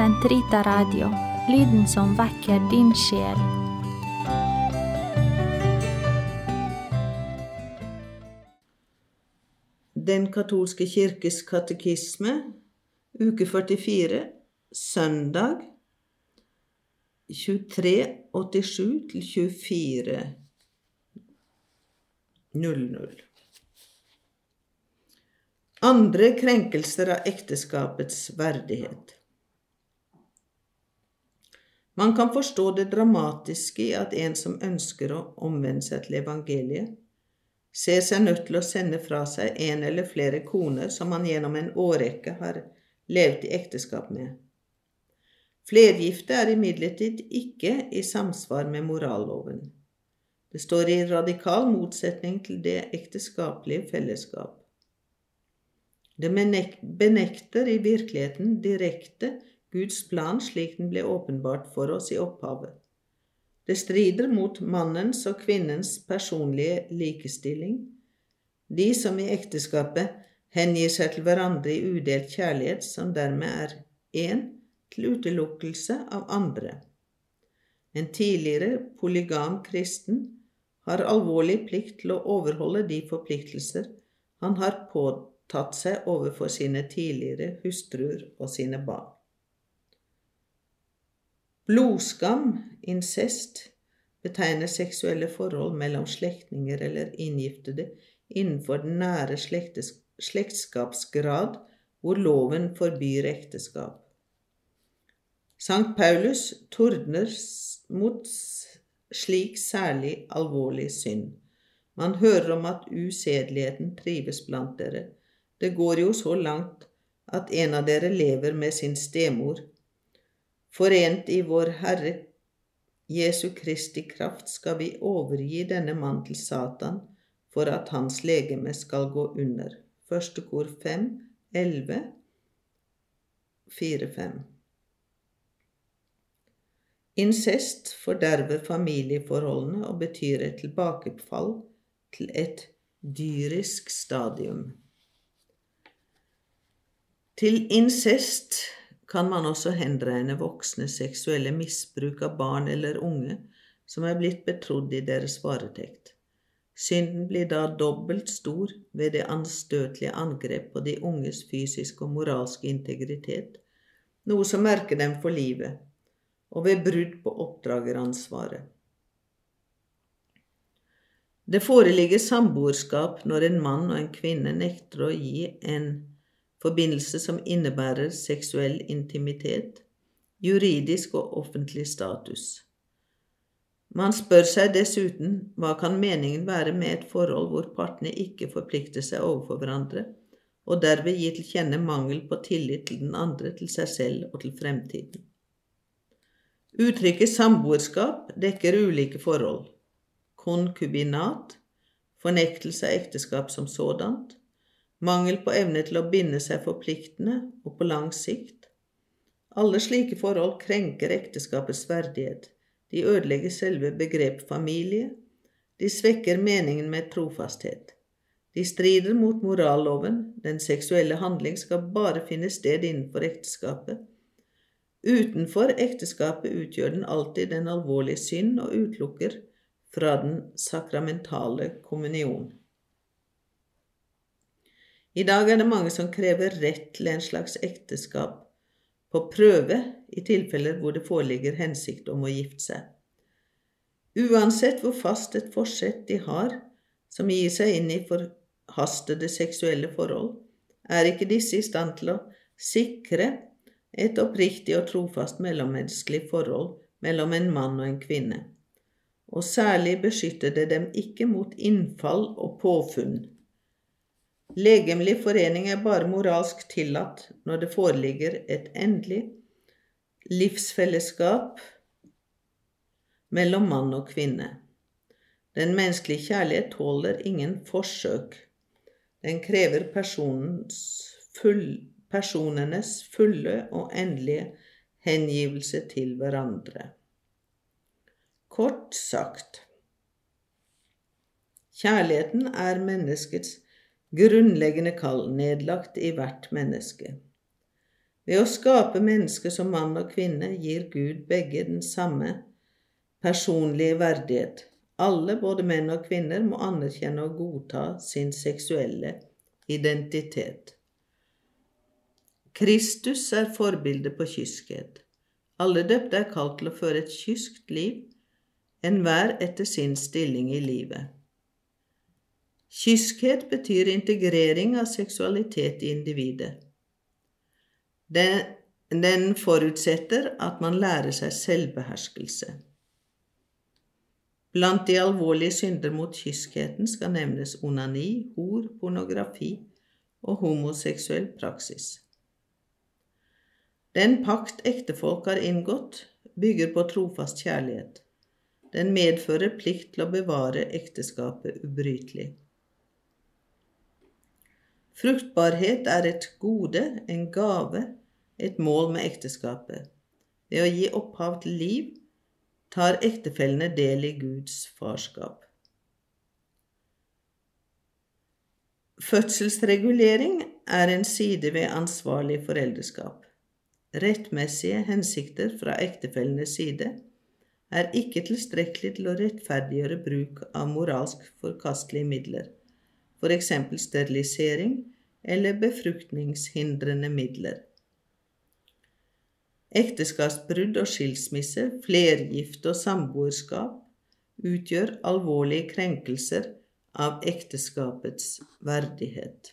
Sentrita Radio, lyden som vekker din sjel. Den katolske kirkes katekisme, uke 44, søndag 23.87-24.00. Andre krenkelser av ekteskapets verdighet. Man kan forstå det dramatiske i at en som ønsker å omvende seg til evangeliet, ser seg nødt til å sende fra seg en eller flere koner som han gjennom en årrekke har levd i ekteskap med. Flergifte er imidlertid ikke i samsvar med moralloven. Det står i radikal motsetning til det ekteskapelige fellesskap. Det benekter i virkeligheten direkte Guds plan slik den ble åpenbart for oss i opphavet. Det strider mot mannens og kvinnens personlige likestilling. De som i ekteskapet hengir seg til hverandre i udelt kjærlighet, som dermed er én, til utelukkelse av andre. En tidligere polygam kristen har alvorlig plikt til å overholde de forpliktelser han har påtatt seg overfor sine tidligere hustruer og sine barn. Blodskam, incest, betegner seksuelle forhold mellom slektninger eller inngiftede innenfor den nære slektskapsgrad hvor loven forbyr ekteskap. Sankt Paulus tordner mot slik særlig alvorlig synd. Man hører om at usedeligheten trives blant dere. Det går jo så langt at en av dere lever med sin stemor. Forent i vår Herre Jesu Kristi kraft skal vi overgi denne mann til Satan for at hans legeme skal gå under. Første kor 5, 11, 4, 5. Incest forderver familieforholdene og betyr et tilbakefall til et dyrisk stadium. Til incest kan man også henregne voksne seksuelle misbruk av barn eller unge som er blitt betrodd i deres varetekt. Synden blir da dobbelt stor ved det anstøtelige angrep på de unges fysiske og moralske integritet, noe som merker dem for livet og ved brudd på oppdrageransvaret. Det foreligger samboerskap når en mann og en kvinne nekter å gi en forbindelse som innebærer seksuell intimitet, juridisk og offentlig status. Man spør seg dessuten hva kan meningen være med et forhold hvor partene ikke forplikter seg overfor hverandre, og derved gir til kjenne mangel på tillit til den andre, til seg selv og til fremtiden. Uttrykket samboerskap dekker ulike forhold. Konkubinat, fornektelse av ekteskap som sådant, mangel på evne til å binde seg forpliktende og på lang sikt. Alle slike forhold krenker ekteskapets verdighet, de ødelegger selve begrepet familie, de svekker meningen med trofasthet. De strider mot moralloven, den seksuelle handling skal bare finne sted innenfor ekteskapet, Utenfor ekteskapet utgjør den alltid den alvorlige synd og utelukker fra den sakramentale kommunion. I dag er det mange som krever rett til en slags ekteskap på prøve i tilfeller hvor det foreligger hensikt om å gifte seg. Uansett hvor fast et forsett de har som gir seg inn i forhastede seksuelle forhold, er ikke disse i stand til å sikre et oppriktig og trofast mellommenneskelig forhold mellom en mann og en kvinne, og særlig beskytter det dem ikke mot innfall og påfunn. Legemlig forening er bare moralsk tillatt når det foreligger et endelig livsfellesskap mellom mann og kvinne. Den menneskelige kjærlighet tåler ingen forsøk. Den krever full, personenes fulle og endelige hengivelse til hverandre. Kort sagt Kjærligheten er menneskets grunnleggende kall nedlagt i hvert menneske. Ved å skape mennesker som mann og kvinne gir Gud begge den samme personlige verdighet. Alle, både menn og kvinner, må anerkjenne og godta sin seksuelle identitet. Kristus er forbildet på kyskhet. Alle døpte er kalt til å føre et kyskt liv, enhver etter sin stilling i livet. Kyskhet betyr integrering av seksualitet i individet. Den, den forutsetter at man lærer seg selvbeherskelse. Blant de alvorlige synder mot kyskheten skal nevnes onani, hor, pornografi og homoseksuell praksis. Den pakt ektefolk har inngått, bygger på trofast kjærlighet. Den medfører plikt til å bevare ekteskapet ubrytelig. Fruktbarhet er et gode, en gave, et mål med ekteskapet. Ved å gi opphav til liv tar ektefellene del i Guds farskap. Fødselsregulering er en side ved ansvarlig foreldreskap. Rettmessige hensikter fra ektefellenes side er ikke tilstrekkelig til å rettferdiggjøre bruk av moralsk forkastelige midler, f.eks. sterilisering eller befruktningshindrende midler. Ekteskapsbrudd og skilsmisse, flergifte og samboerskap utgjør alvorlige krenkelser av ekteskapets verdighet.